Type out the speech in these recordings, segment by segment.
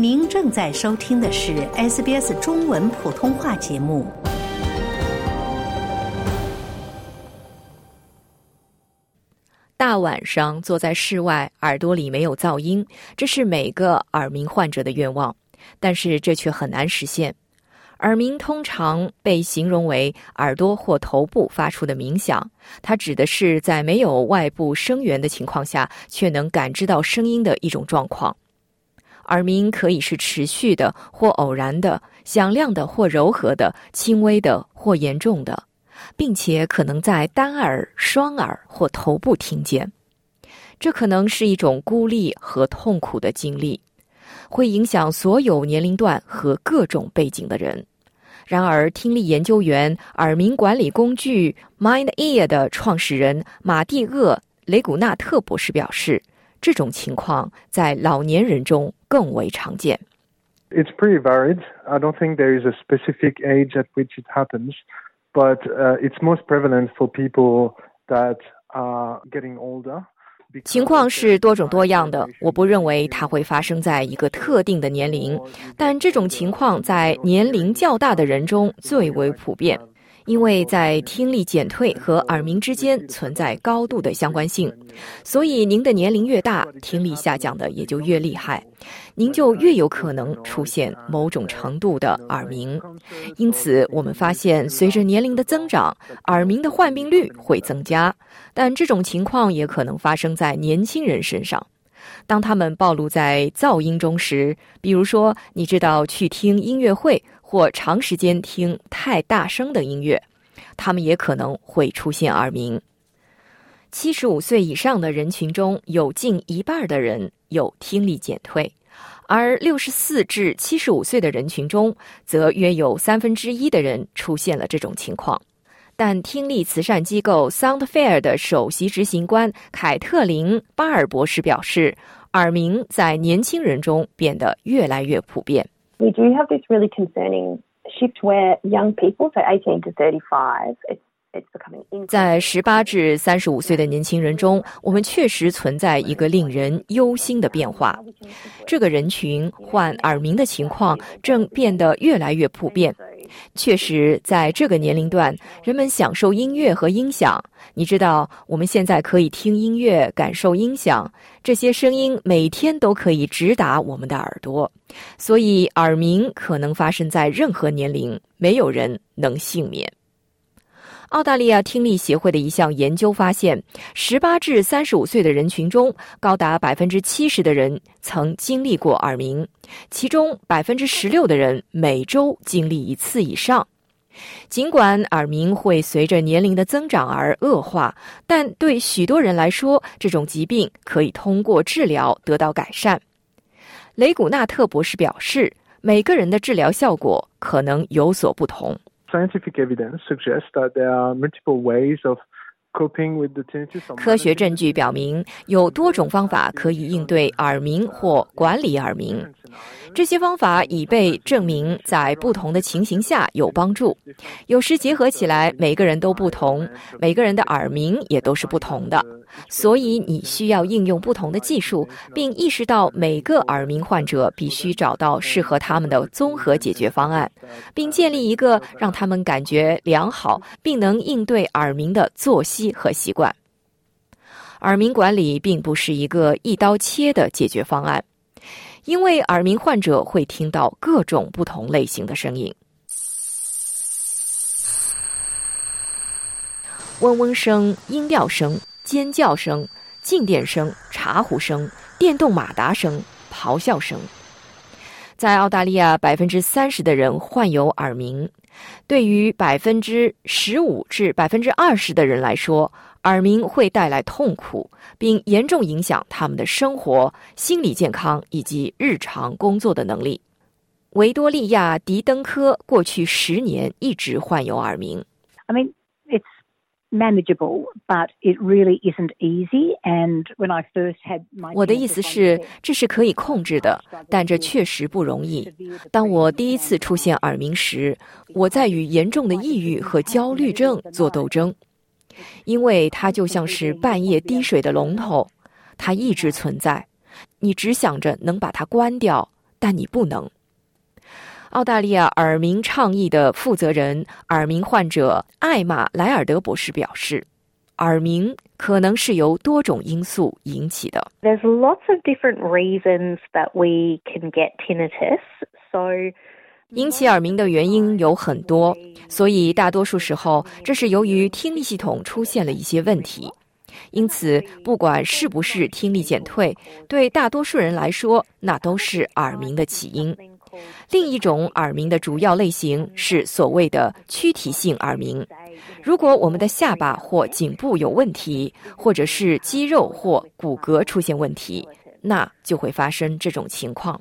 您正在收听的是 SBS 中文普通话节目。大晚上坐在室外，耳朵里没有噪音，这是每个耳鸣患者的愿望，但是这却很难实现。耳鸣通常被形容为耳朵或头部发出的鸣响，它指的是在没有外部声源的情况下，却能感知到声音的一种状况。耳鸣可以是持续的或偶然的、响亮的或柔和的、轻微的或严重的，并且可能在单耳、双耳或头部听见。这可能是一种孤立和痛苦的经历，会影响所有年龄段和各种背景的人。然而，听力研究员、耳鸣管理工具 Mind Ear 的创始人马蒂厄·雷古纳特博士表示。这种情况在老年人中更为常见。It's pretty varied. I don't think there is a specific age at which it happens, but it's most prevalent for people that are getting older. 情况是多种多样的，我不认为它会发生在一个特定的年龄，但这种情况在年龄较大的人中最为普遍。因为在听力减退和耳鸣之间存在高度的相关性，所以您的年龄越大，听力下降的也就越厉害，您就越有可能出现某种程度的耳鸣。因此，我们发现随着年龄的增长，耳鸣的患病率会增加。但这种情况也可能发生在年轻人身上，当他们暴露在噪音中时，比如说，你知道去听音乐会。或长时间听太大声的音乐，他们也可能会出现耳鸣。七十五岁以上的人群中有近一半的人有听力减退，而六十四至七十五岁的人群中，则约有三分之一的人出现了这种情况。但听力慈善机构 Sound Fair 的首席执行官凯特琳·巴尔博士表示，耳鸣在年轻人中变得越来越普遍。We do have this really concerning shift where young people, so 18 to 35, it's 在十八至三十五岁的年轻人中，我们确实存在一个令人忧心的变化。这个人群患耳鸣的情况正变得越来越普遍。确实，在这个年龄段，人们享受音乐和音响。你知道，我们现在可以听音乐、感受音响，这些声音每天都可以直达我们的耳朵。所以，耳鸣可能发生在任何年龄，没有人能幸免。澳大利亚听力协会的一项研究发现，十八至三十五岁的人群中，高达百分之七十的人曾经历过耳鸣，其中百分之十六的人每周经历一次以上。尽管耳鸣会随着年龄的增长而恶化，但对许多人来说，这种疾病可以通过治疗得到改善。雷古纳特博士表示，每个人的治疗效果可能有所不同。Scientific evidence suggests that there are multiple ways of 科学证据表明，有多种方法可以应对耳鸣或管理耳鸣。这些方法已被证明在不同的情形下有帮助。有时结合起来，每个人都不同，每个人的耳鸣也都是不同的。所以你需要应用不同的技术，并意识到每个耳鸣患者必须找到适合他们的综合解决方案，并建立一个让他们感觉良好并能应对耳鸣的作息和习惯。耳鸣管理并不是一个一刀切的解决方案。因为耳鸣患者会听到各种不同类型的声音，嗡嗡声、音调声、尖叫声、静电声、茶壶声、电动马达声、咆哮声。在澳大利亚，百分之三十的人患有耳鸣，对于百分之十五至百分之二十的人来说。耳鸣会带来痛苦，并严重影响他们的生活、心理健康以及日常工作的能力。维多利亚·迪登科过去十年一直患有耳鸣。I mean, 我的意思是，这是可以控制的，但这确实不容易。当我第一次出现耳鸣时，我在与严重的抑郁和焦虑症做斗争。因为它就像是半夜滴水的龙头，它一直存在，你只想着能把它关掉，但你不能。澳大利亚耳鸣倡议的负责人、耳鸣患者艾玛莱尔德博士表示，耳鸣可能是由多种因素引起的。There's lots of different reasons that we can get tinnitus. So 引起耳鸣的原因有很多，所以大多数时候这是由于听力系统出现了一些问题。因此，不管是不是听力减退，对大多数人来说，那都是耳鸣的起因。另一种耳鸣的主要类型是所谓的躯体性耳鸣。如果我们的下巴或颈部有问题，或者是肌肉或骨骼出现问题，那就会发生这种情况。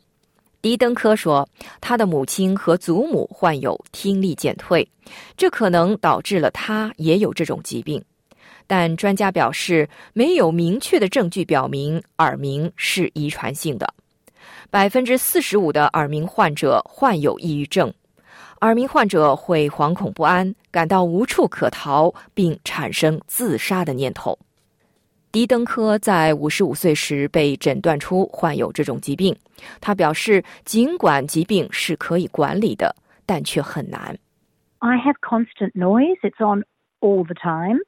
迪登科说，他的母亲和祖母患有听力减退，这可能导致了他也有这种疾病。但专家表示，没有明确的证据表明耳鸣是遗传性的。百分之四十五的耳鸣患者患有抑郁症，耳鸣患者会惶恐不安，感到无处可逃，并产生自杀的念头。迪登科在五十五岁时被诊断出患有这种疾病。他表示，尽管疾病是可以管理的，但却很难。I have constant noise. It's on all the time.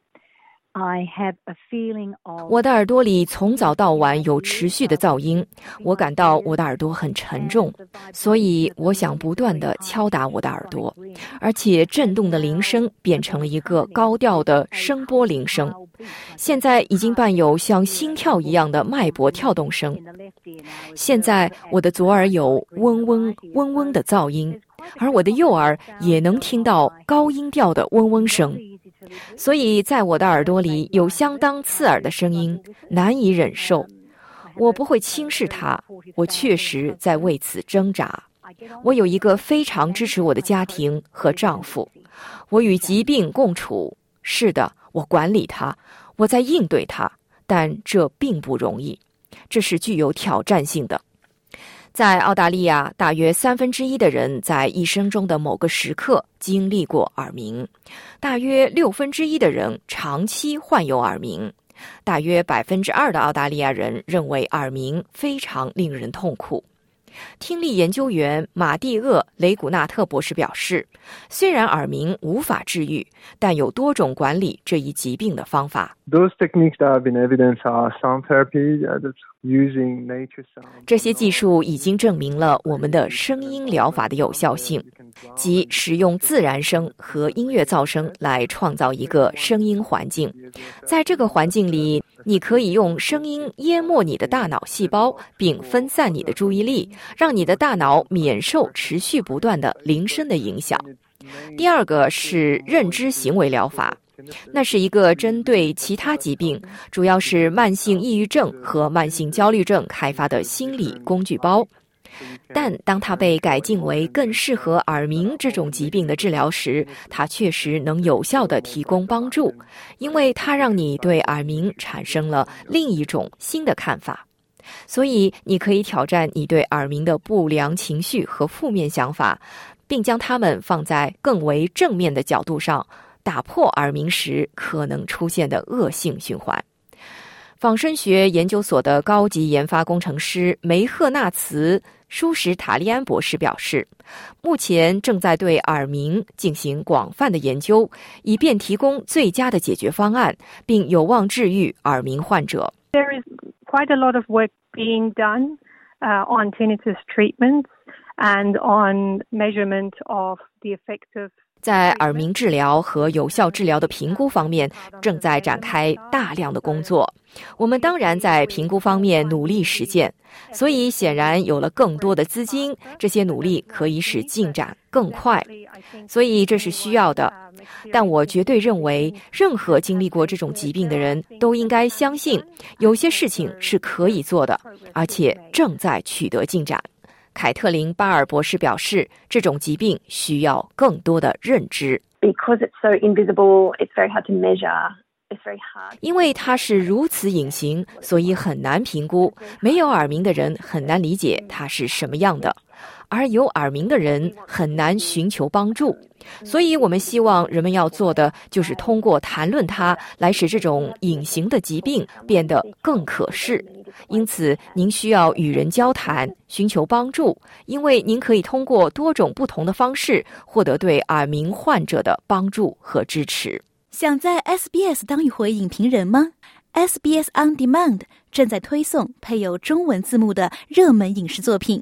我的耳朵里从早到晚有持续的噪音，我感到我的耳朵很沉重，所以我想不断的敲打我的耳朵，而且震动的铃声变成了一个高调的声波铃声，现在已经伴有像心跳一样的脉搏跳动声。现在我的左耳有嗡嗡嗡嗡的噪音，而我的右耳也能听到高音调的嗡嗡声。所以在我的耳朵里有相当刺耳的声音，难以忍受。我不会轻视它，我确实在为此挣扎。我有一个非常支持我的家庭和丈夫，我与疾病共处。是的，我管理它，我在应对它，但这并不容易，这是具有挑战性的。在澳大利亚，大约三分之一的人在一生中的某个时刻经历过耳鸣，大约六分之一的人长期患有耳鸣，大约百分之二的澳大利亚人认为耳鸣非常令人痛苦。听力研究员马蒂厄·雷古纳特博士表示，虽然耳鸣无法治愈，但有多种管理这一疾病的方法。这些技术已经证明了我们的声音疗法的有效性，即使用自然声和音乐噪声来创造一个声音环境，在这个环境里。你可以用声音淹没你的大脑细胞，并分散你的注意力，让你的大脑免受持续不断的铃声的影响。第二个是认知行为疗法，那是一个针对其他疾病，主要是慢性抑郁症和慢性焦虑症开发的心理工具包。但当它被改进为更适合耳鸣这种疾病的治疗时，它确实能有效的提供帮助，因为它让你对耳鸣产生了另一种新的看法。所以，你可以挑战你对耳鸣的不良情绪和负面想法，并将它们放在更为正面的角度上，打破耳鸣时可能出现的恶性循环。仿生学研究所的高级研发工程师梅赫纳茨。舒什塔利安博士表示，目前正在对耳鸣进行广泛的研究，以便提供最佳的解决方案，并有望治愈耳鸣患者。There is quite a lot of work being done on tinnitus treatments and on measurement of the effect of 在耳鸣治疗和有效治疗的评估方面，正在展开大量的工作。我们当然在评估方面努力实践，所以显然有了更多的资金，这些努力可以使进展更快。所以这是需要的。但我绝对认为，任何经历过这种疾病的人都应该相信，有些事情是可以做的，而且正在取得进展。凯特琳·巴尔博士表示，这种疾病需要更多的认知。Because it's so invisible, it's very hard to measure. 因为它是如此隐形，所以很难评估。没有耳鸣的人很难理解它是什么样的，而有耳鸣的人很难寻求帮助。所以我们希望人们要做的，就是通过谈论它，来使这种隐形的疾病变得更可视。因此，您需要与人交谈，寻求帮助，因为您可以通过多种不同的方式获得对耳鸣患者的帮助和支持。想在 SBS 当一回影评人吗？SBS On Demand 正在推送配有中文字幕的热门影视作品。